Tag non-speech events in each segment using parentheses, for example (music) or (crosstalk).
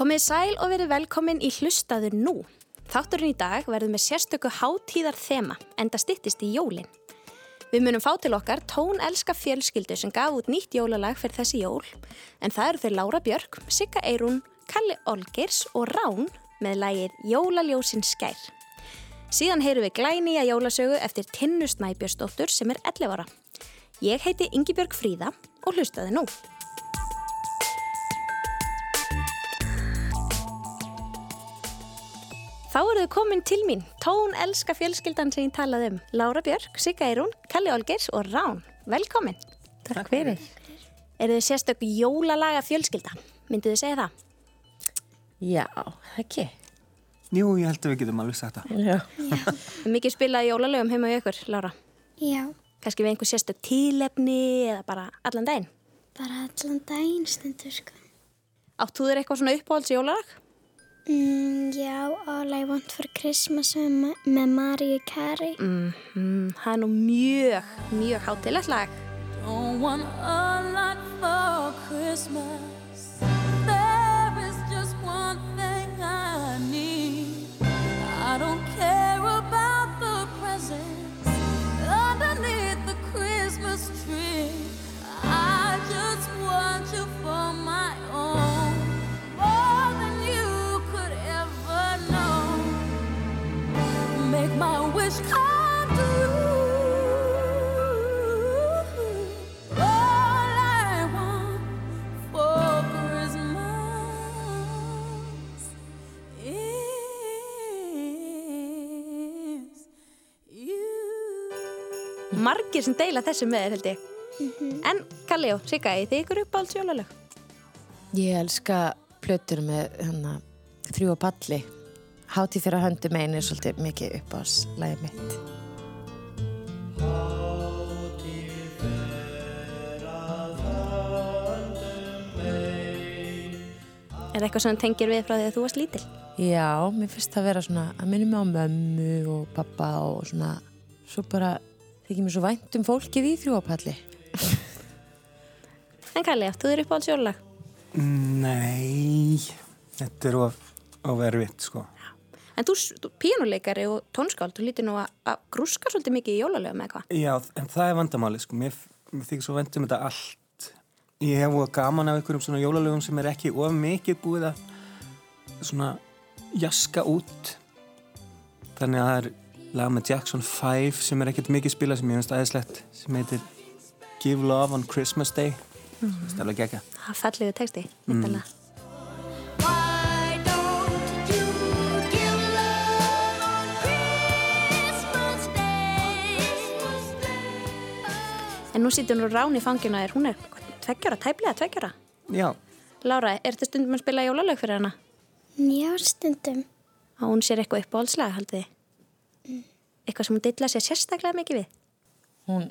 Komið sæl og verið velkomin í hlustaður nú. Þátturinn í dag verður með sérstöku hátíðar þema, enda stittist í jólinn. Við munum fá til okkar tón elska fjölskyldu sem gaf út nýtt jólalag fyrir þessi jól, en það eru þeir Laura Björk, Sigga Eirún, Kalli Olgers og Rán með lagið Jólaljósin skær. Síðan heyru við glænýja jólasögu eftir Tinnu Snæbjörnsdóttur sem er 11 ára. Ég heiti Yngibjörg Fríða og hlustaði nú. Þá eru þau komin til mín, tón elska fjölskyldan sem ég talaði um. Laura Björk, Sigga Eirún, Kalli Olgers og Rán. Velkomin. Takk fyrir. Eru þið sérstök jólalaga fjölskylda? Myndu þið segja það? Já, ekki. Jú, ég held að við getum alveg sagt það. Já. Er mikið spilað jólalögum heima í ykkur, Laura? Já, Kanski við einhver sérstök tílefni eða bara allan daginn? bara allan daginn stundur sko. Átt þú þér eitthvað svona uppáhalds jólalag? Mm, já, All I Want for Christmas með, Mariah Carey. Mm, mm, það er nú mjög, mjög hátilegt lag. Don't want a lot for Christmas. Margir sem deila þessu með þér held ég. En Kalli og Sigga, er þið ykkur uppáhalds jólalög? Ég elska plötur með hana, þrjú og palli. Hátíð fyrir að höndum einu er svolítið mikið upp á slæði mitt. Er eitthvað sem tengir við frá því að þú varst lítil? Já, mér finnst það að vera svona að minna mig á mömmu og pappa og svona svo bara þykir mér svo vænt um fólkið í þrjú og palli. (laughs) En Kalli, áttu þér uppáhalds jólalag? Nei, þetta er of, of erfitt, sko. En þú, þú pínuleikari og tónskáld, þú lítir nú að, grúska svolítið mikið í jólalögum eða hvað? Já, en það er vandamáli, sko. Mér, mér þykir svo vænt um þetta allt. Ég hef voða gaman af einhverjum svona jólalögum sem er ekki of mikið búið að svona jaska út. Þannig að það er lag með Jackson 5 sem er ekkert mikið spilað sem ég finnst aðeinslegt sem heitir Give Love on Christmas Day. Mm -hmm. Það er alveg ekki. Það falliðu texti, myndalega. Day? En nú sýtur nú Rán í fanginu að þér, hún er tveggjara, tæplega tveggjara. Já, Lára, er þetta stundum að spila jólalög fyrir hana? Já, stundum. Að hún sér eitthvað uppáhaldslag, haldið þið? Eitthvað sem hún dilla sér sérstaklega mikið við? Hún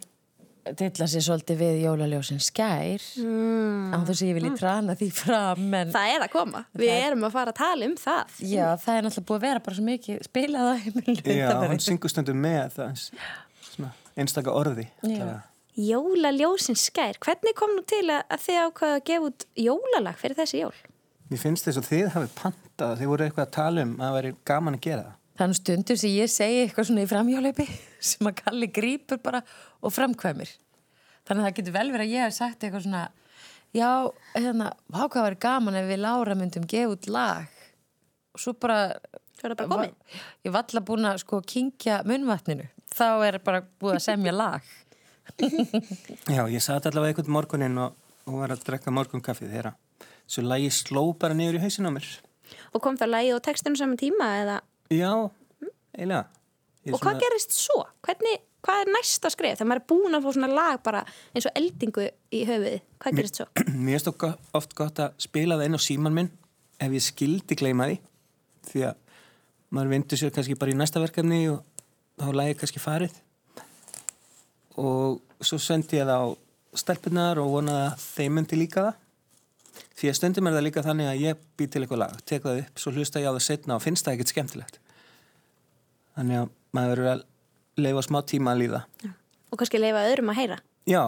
dilla sér svolítið við jólaljósin skær mm. án þú sé ég vil í trana því fram en Það er að koma. Við erum að fara að tala um það. já, það er náttúrulega búið að vera bara svo mikið spilað á heimilu já, hún syngur stundum með það einstaka orði. Jólaljósin skær. Hvernig kom nú til að, að þið ákvaða að gefa út jólalag fyrir þessi jól? Mér finnst þess að þið hafið pantað, þið voru eitthvað að tala um að það væri gaman að gera það. Nú stundur sem ég segi eitthvað svona í framhjóleipi (laughs) sem að Kalli grípur bara og framkvæmir. Þannig að það getur vel verið að ég hef sagt eitthvað svona já, hérna, hvað hvað var gaman ef við Lára myndum gefa út lag og svo bara bara komið. ég var alltaf búin að sko kingja munnvatninu þá er bara búið að semja lag (laughs) Já, ég satt allavega einhvern morguninn og, og var að drekka morgunkaffið þeirra. Svo lægi sló bara niður í hausinn á mér. Og kom það lagið og textinu saman tíma eða... Já, eiginlega. Og hvað gerist svo? Hvernig, hvað er næsta skref? Þegar maður er búin að fá svona lag bara eins og eldingu í höfuðið. Hvað gerist svo? Mér (clears throat) finnst okkur oft gott að spila það inn á síman minn ef ég skildi gleyma því. Því að maður vindur sér kannski bara í næsta verkefni og þá lægi kannski farið. Og svo sendi ég það á stelpunar og vonaði að þeim myndi líka það. Því að stundum er það líka þannig að ég bý til eitthvað lag, tek það upp, svo hlusta ég á það setna og finnst það ekkert skemmtilegt. Þannig að maður verður að leifa smá tíma að líða. Og kannski leifa öðrum að heyra. Já,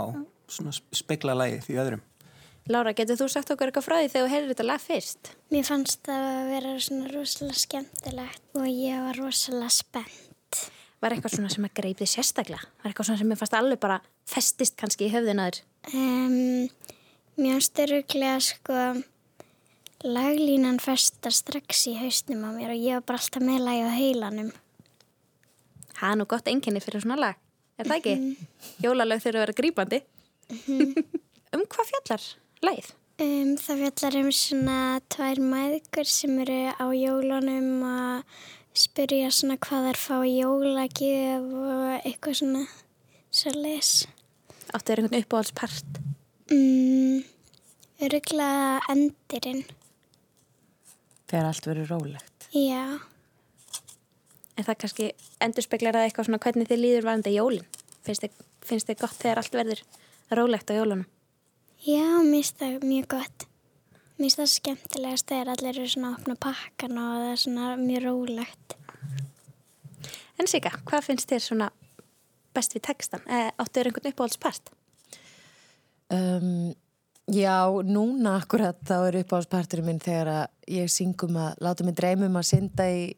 svona spegla lagið í öðrum. Lára, getur þú sagt okkur eitthvað frá því þegar þú heyrir þetta lag fyrst? Mér fannst það að vera svona rosalega skemmtilegt og ég var rosalega spennt. Var eitthvað svona sem að greip þig sérstaklega? Var eitthvað svona sem ég fannst alveg bara festist kannski í höfðinaður? Um, mér finnst öruglega sko laglínan festa strax í hausnum á mér og ég var bara alltaf með lagi á heilanum. Það er nú gott enginni fyrir svona lag, er það ekki? Jólalög þurfa að vera grípandi. (laughs) um hvað fjallar lagið? Um, það fjallar um svona tvær mæðgur sem eru á jólunum og spyrja svona hvað þær fá í jólagjöf og eitthvað svona svo les. Áttu þér einhvern uppáhaldspart? Mm, öruglega endirinn. Þegar allt verður rólegt. Já, En það kannski endur speklar það eitthvað svona hvernig þið líður varandi jólin. Finnst þið, finnst þið gott þegar allt verður rólegt á jólunum? já, mér finnst það mjög gott. Mér finnst það skemmtilegast þegar allir eru svona að opna pakkan og það er svona mjög rólegt. En Sika, hvað finnst þér svona best við textan? Eh, áttu þér einhvern uppáhaldspart? Um, já, núna akkurat þá er uppáhaldsparturinn minn þegar að ég syngum að láta mig dreymum að synda í,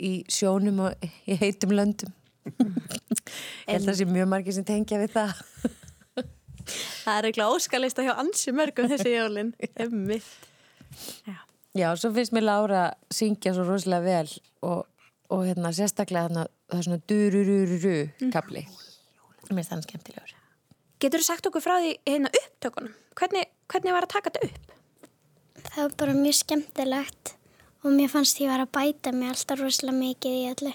í sjónum og í heitum löndum. Ég held að það sé mjög margir sem tengja við það. Það er eitthvað óskalista hjá ansi mörgum þessi jólin. (laughs) Emmitt. Já. Já, svo finnst mér Lára syngja svo rosalega vel og, og hérna sérstaklega þarna, það er svona dururururu kapli. Mér finnst þannig skemmtilegur. Getur þú sagt okkur frá því hérna upptökunum? Hvernig, hvernig var að taka þetta upp? Það var bara mjög skemmtilegt og mér fannst ég var að bæta mig alltaf rosalega mikið í öllu.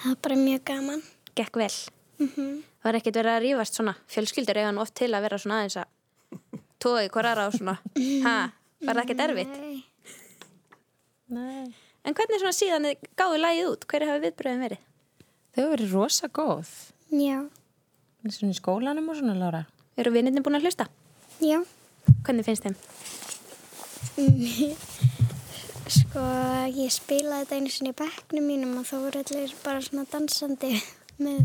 Það var bara mjög gaman. Gekk vel. Það var ekkert verið að rífast svona. Fjölskyldur eiga nú oft til að vera svona aðeins að tóði hver aðra og svona. (laughs) Ha, var það ekkert erfitt? Nei. Nei. En hvernig svona síðan þið gáðu lagið út? Hverju hafi viðbröðin verið? Þau hefur verið rosa góð. Já, Svona í skólanum og svona, Lára. Eru vinninni búin að hlusta? Já. Hvernig finnst þeim? (laughs) Sko, ég spilaði þetta einu sinni í bekknum mínum og þá voru allir bara svona dansandi (laughs) með.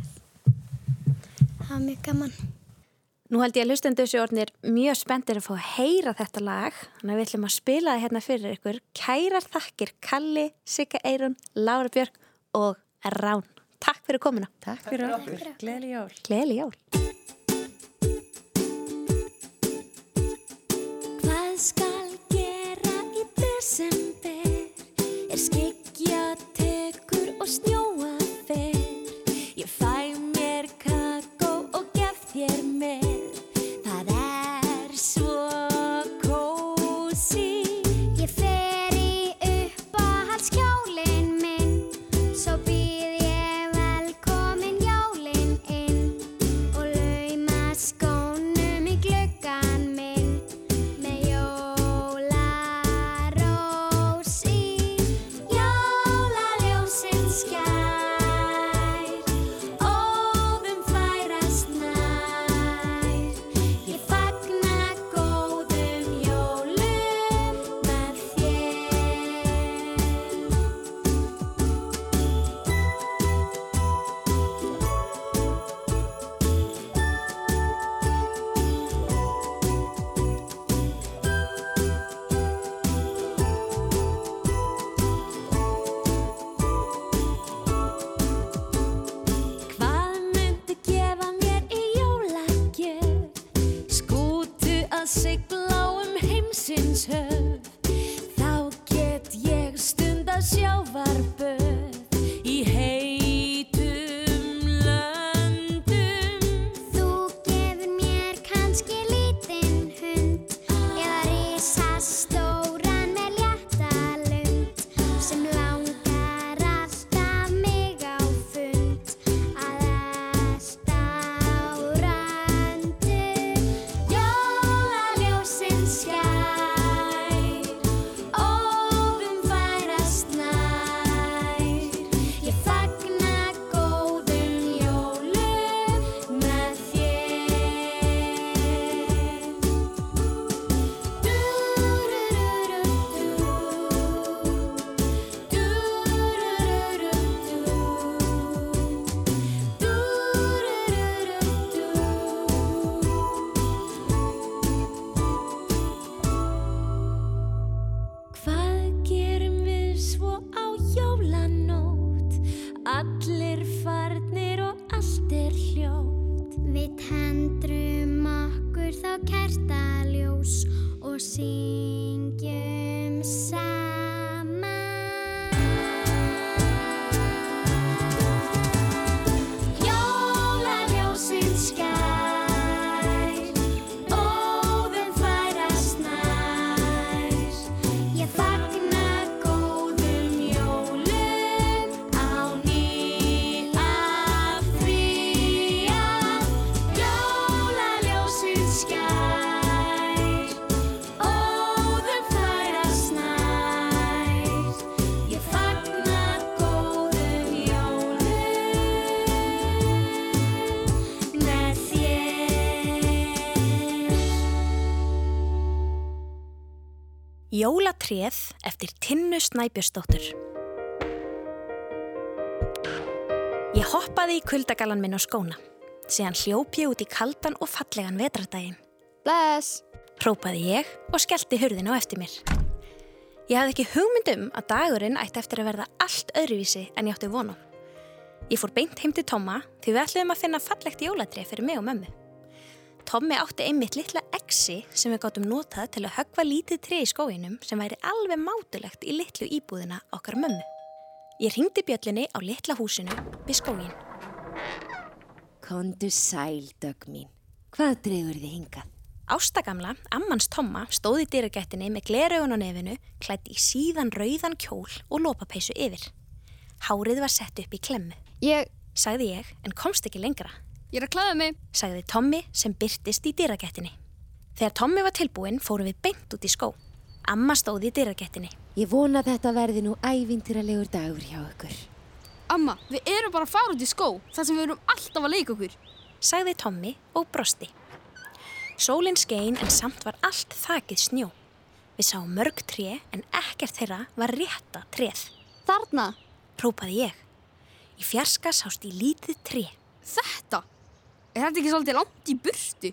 Það var mjög gaman. Nú held ég að hlustendu þessu orðnir mjög spenntir að fá að heyra þetta lag. Þannig að við ætlum að spila það hérna fyrir ykkur. Kærar þakkir Kalli, Sigga Eirun, Lára Björk og Rán. Takk fyrir komuna. Takk fyrir okkur. Gleðli jól. Gleðli jól. Er Jólatréð eftir Tinnu Snæbjörnsdóttur. Ég hoppaði í kuldagallan minn á skóna. Síðan hljóp ég út í kaldan og fallegan vetrardaginn. Bless! Própaði ég og skellti hurðin á eftir mér. Ég hafði ekki hugmynd um að dagurinn ætti eftir að verða allt öðruvísi en ég átti vonum. Ég fór beint heim til Tomma því við ætluðum að finna fallegt jólatrið fyrir mig og mömmu. Tommi átti einmitt litla exi sem við gáttum notað til að höggva lítið trið í skóinum sem væri alveg mátulegt í litlu íbúðina okkar mömmu. Ég ringdi bjöllinni á litla húsinu við skóin. Kondu sæl, dög mín. Hvað dregur þið hingað? Ástagamla, ammans Tomma, stóði í dyragættinni með gleraugun á nefinu, klætt í síðan rauðan kjól og lópapeysu yfir. Hárið var sett upp í klemmu. Ég, Sagði ég, en komst ekki lengra. Ég er að klæða mig. Sagði Tommi sem byrtist í dyragættinni. Þegar Tommi var tilbúinn fórum við beint út í skó. Amma stóði í dyragættinni. Ég vona þetta verði nú ævintýralegur dagur hjá ykkur. Amma, við erum bara að fara út í skó, þar sem við erum alltaf að leika okkur. Sagði Tommi og brosti. Sólinn skein en samt var allt þakið snjó. Við sáum mörg tré en ekkert þeirra var rétta tréð. Þarna, Própaði ég. Í fjarska sást í lítið tré. þetta. Er þetta ekki svolítið langt í burtu?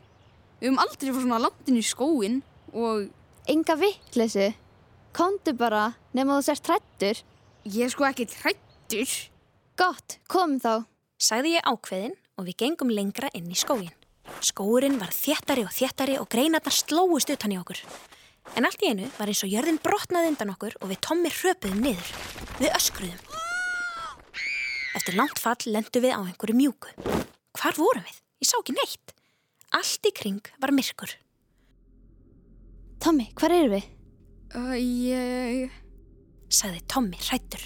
Við höfum aldrei fór svona langt inn í skóin og Enga vittleysu. Komdu bara nema þú sért hrættur. ég er sko ekki hrættur. Gott, komum þá. Sagði ég ákveðin og við gengum lengra inn í skógin. Skóurinn var þéttari og þéttari og greinarnar slóust utan í okkur. En allt í einu var eins og jörðin brotnaði undan okkur og við Tommi hröpuðum niður. Við öskruðum. Eftir langt fall lendu við á einhverju mjúku. Hvar vorum við? Ég sá ekki neitt. Allt í kring var myrkur. Tommi, hvar eru við? Uh, ég... sagði Tommi hrættur.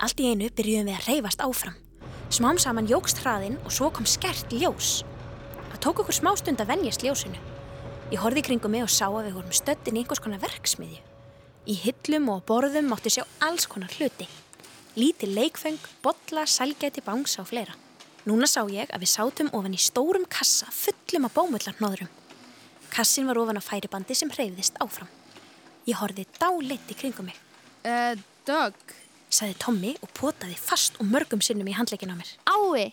Allt í einu byrjuðum við að reyfast áfram. Smám saman jógst hraðinn og svo kom skert ljós. Það tók okkur smá stund að venjast ljósinu. Ég horfði í kringum mig og sá að við vorum stöddin í einhvers konar verksmiðju. Í hillum og borðum mátti sjá alls konar hluti. Lítil leikfeng, bolla, sælgæti, bánsa og fleira. Núna sá ég að við sátum ofan í stórum kassa fullum af bómullarnóðurum. Kassin var ofan á færibandi sem hreyfðist áfram. Ég horfði dáleitt í kringum mig. Uh, Doug, sagði Tommi og potaði fast og mörgum sinnum í handleikin á mér. Ái!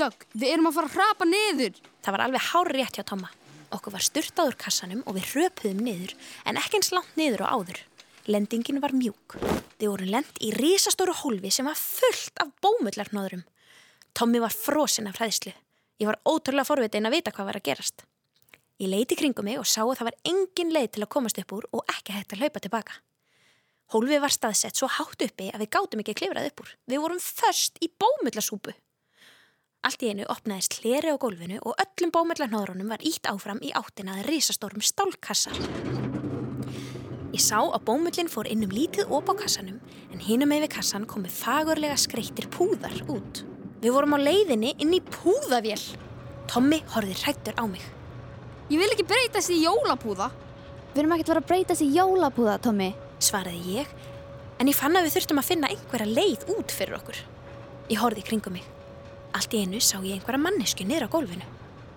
Doug, við erum að fara að hrapa niður. Það var alveg hár rétt hjá Tomma. Okkur var styrtað úr kassanum og við röpuðum niður en ekki eins langt niður og áður. Lendingin var mjúk. Við vorum lend í risastóru hólfi sem var fullt af bómullarnóðurum. Tommi var frosinn af hræðslu. Ég var ótrúlega forvitin að vita hvað var að gerast. Ég leiti kringum mig og sá að það var engin leið til að komast upp úr og ekki hægt að hlaupa tilbaka. Hólfið var staðsett svo hátt uppi að við gátum ekki klifrað upp úr. Við vorum först í bómullasúpu. Allt í einu opnaðist hleri á gólfinu og öllum bómullarnóðrunum var ítt áfram í áttina að risastórum stálkassa. Ég sá að bómullin fór inn um lítið op á kassanum en hinum með við kassan komu fagurlega skreittir púðar út. Við vorum á leiðinni inn í púðavél. Tommi horfði hrættur á mig. Ég vil ekki breytast í jólapúða. Við erum ekkert að fara að breytast í jólapúða, Tommi. svaraði ég, en ég fann að við þurftum að finna einhverja leið út fyrir okkur. Ég horfði í kringum mig. Allt í einu sá ég einhverja mannesku niður á gólfinu.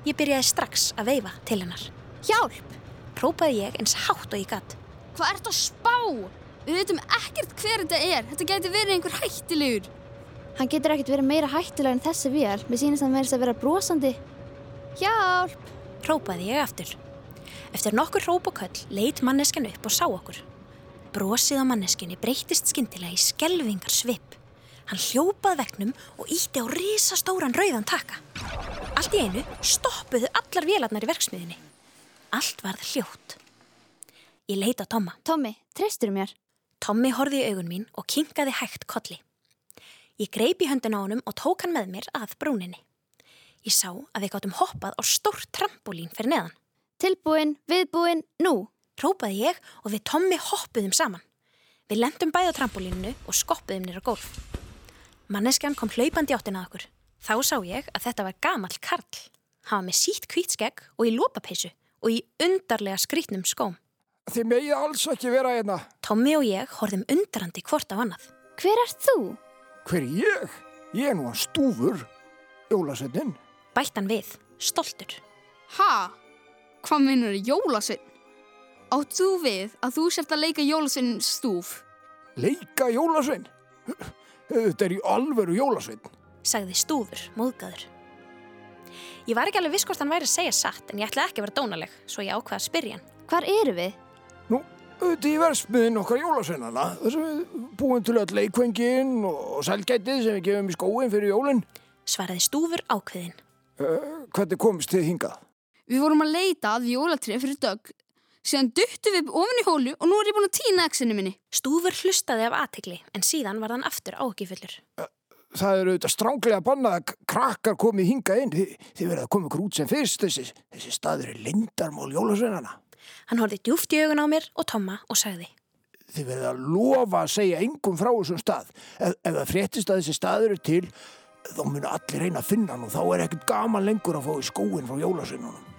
Ég byrjaði strax að veifa til hennar. Hjálp! Própaði ég eins hátt og ég gatt. Hvað ert að spá? Við veitum ekkert hver þetta er. Þetta gæti verið einhver hættilegur. Hann getur ekkert verið meira hættulega en þessi vél. Mér sýnist hann verið að vera brosandi. Hjálp! Própaði ég aftur. Eftir nokkur hróp og köll leit manneskjan upp og sá okkur. Brosið á manneskinni breytist skyndilega í skelvingar svip. Hann hljópað vegnum og ítti á risastóran rauðan taka. Allt í einu stoppuðu allar vélarnar í verksmiðinni. Allt varð hljótt. Ég leit á Tomma. Tommi, treystur mér. Tommi horfði í augun mín og kinkaði hægt kolli. Ég greip í höndin á honum og tók hann með mér að brúninni. Ég sá að við gáttum hoppað á stórt trampolín fyrir neðan. Tilbúin, viðbúin, nú. Rópaði ég og við Tommi hoppuðum saman. Við lendum bæði á trampolíninu og skoppuðum nýra gólf. Manneskjan kom hlaupandi áttin að okkur. Þá sá ég að þetta var gamall karl. Hann var með sítt kvítskegg og í lópapeysu og í undarlega skrítnum skóm. Þið megið alls ekki vera hérna. Tommi og ég horfðum undrandi hvort á annað. Hver ert þú? Hver er ég? Ég er nú að stúfur. Jólasetnin. Bætt hann við, stoltur. Ha? Hvað minnur jólasveinn? Átt þú við að þú sért að leika jólasveinin stúf? Leika jólasvein? Þetta er í alvöru jólasvein. sagði stúfur, móðgæður. Ég var ekki alveg viss hvort hann væri að segja satt en ég ætla ekki að vera dónaleg, svo ég ákvaða að spyrja hann. Hvar eru við? Er í versmiðin okkar jólasveinana. Þess að við búum til öll leikvengin og selgætið sem við gefum í skóin fyrir jólinn. Svaraði stúfur ákveðin. Uh, hvernig komist þið hingað? Við vorum að leita að jólatrið fyrir dögg. Síðan duttum við ofan í hólu og nú er ég búin að týna exinu minni. Stúfur hlustaði af aðtegli en síðan var hann aftur ákifullur. Það eru auðvitað stránglega bannað að krakkar komið hingað inn. Þið, þið verða að koma út sem fyrst. Þessi, þessi staður er lindarmál jólasveinana. Hann horfði djúft í augun á mér og Tomma og sagði. Þið verða að lofa að segja engum frá þessum stað. Ef, ef það fréttist að þessi staður er til, þá munu allir reyna að finna hann og þá er ekkert gaman lengur að fá í skóin frá jólasveinunum.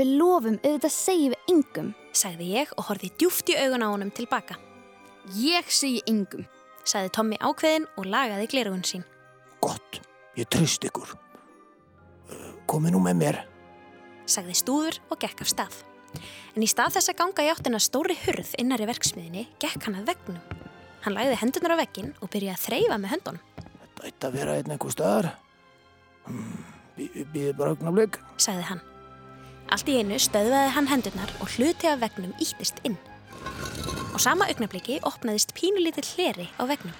Við lofum, auðvitað segjum við engum. Sagði ég og horfði djúft í augun á honum tilbaka. Ég segi engum. Sagði Tommi ákveðin og lagaði glerugun sín. Gott, ég trist ykkur. Komið nú með mér. Sagði stúfur og gekk af stað. En í stað þess að ganga í áttina stóri hurð innar í verksmiðinni, gekk hann að vegnum. Hann lagði hendunar á veggin og byrjaði að þreyfa með höndunum. Þetta ætti að vera einn einhver staðar. Hmm, Býðið bara augnablik. Sagði hann. Allt í einu stöðvaði hann hendurnar og hluti af vegnum íttist inn. Á sama augnabliki opnaðist pínulítill hleri á vegnum.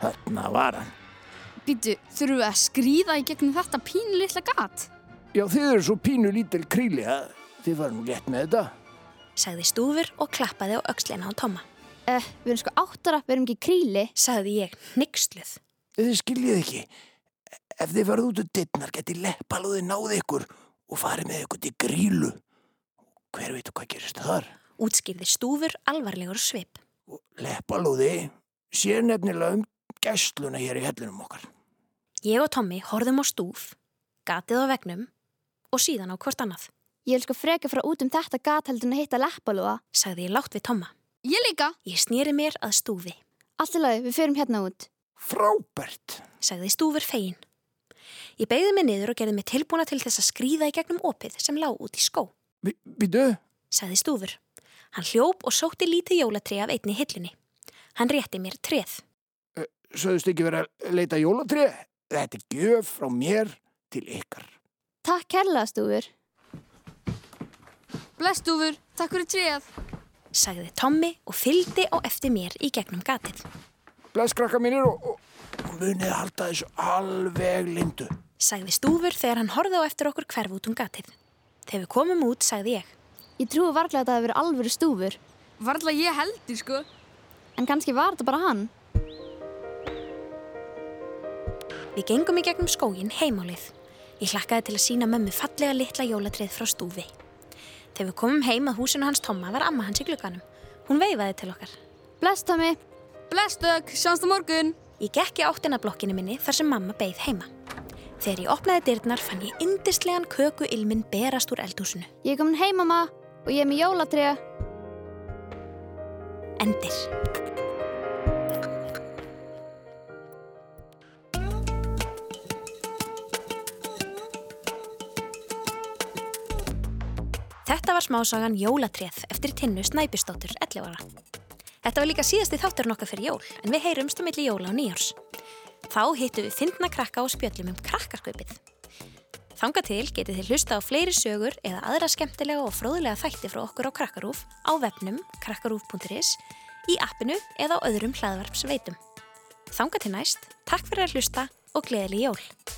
Þarna var hann. Býtu, þurfum við að skrýða í gegnum þetta pínu litla gat? Já, þið eru svo pínu lítil kríli að þið var nú létt með þetta. Sagði stúfur og klappaði á öxlina á Tomma. Eh, við erum sko áttara, við erum ekki kríli. Sagði ég hnyggsluð. Þið skiljið ekki. Ef þið farið út úr dittnar geti leppalúði náði ykkur og farið með ykkur til grílu. Hver veitu hvað gerist þar? Útskýrði stúfur alvarlegur. Og leppalúði sér nefnilega um gæsluna hér í hellinum okkar. Ég og Tommi horfðum á stúf, gatið á vegnum og síðan á hvort annað. Ég vil sko freka frá út um þetta gat heldur en að hitta leppalúa. Sagði ég látt við Tomma. Ég líka. Ég snýri mér að stúfi. Allt í lagi, við förum hérna út. Frábært. Sagði stúfur fegin. Ég beigði mig niður og gerði mig tilbúna til þess að skrýða í gegnum opið sem lág út í skó. Býtu? Sagði stúfur. Hann hljóp og sótti lítið jólatri af einni hillunni. Hann rétti mér treð. Söðust ekki verið að leita jólatrið? Þetta er gjöf frá mér til ykkar. Takk kærlega, stúfur. Bless, stúfur. Takk fyrir tréð. Sagði Tommi og fylgdi á eftir mér í gegnum gatið. Bless krakka mínir og, og, og munið að halda þessu alveg lindu. Sagði stúfur þegar hann horfði á eftir okkur hverf út um gatið. Þegar við komum út, sagði ég. Ég trúi varglega að það hefur verið alvöru stúfur. Varðla ég heldur, sko. En kannski var þetta bara hann. Við gengum í gegnum skógin heimálið. Ég hlakkaði til að sína mömmu fallega litla jólatrið frá stúfi. Þegar við komum heim að húsinu hans Tomma var amma hans í glugganum. Hún veifaði til okkar. Bless, Tommi. Bless, Dögg. Sjáumst á morgun. Ég gekk í áttina blokkinu minni þar sem mamma beigð heima. Þegar ég opnaði dyrnar fann ég indislegan köku ilmin berast úr eldhúsinu. Ég komin heim, mamma, og ég er með jólatrið. Endir. Þetta var smásagan Jólatréð eftir Tinnu Snæbjörnsdóttur 11 ára. Þetta var líka síðasti þátturinn okkar fyrir jól, en við heyrumst um milli jóla og nýjárs. Þá hittum við fyndna krakka og spjöllum um krakkarskaupið. Þanga til getið þið hlusta á fleiri sögur eða aðra skemmtilega og fróðlega þætti frá okkur á Krakkarúf á webnum krakkarúf.is, í appinu eða á öðrum hlaðvarpsveitum. Þanga til næst, takk fyrir að hlusta og gleðileg jól!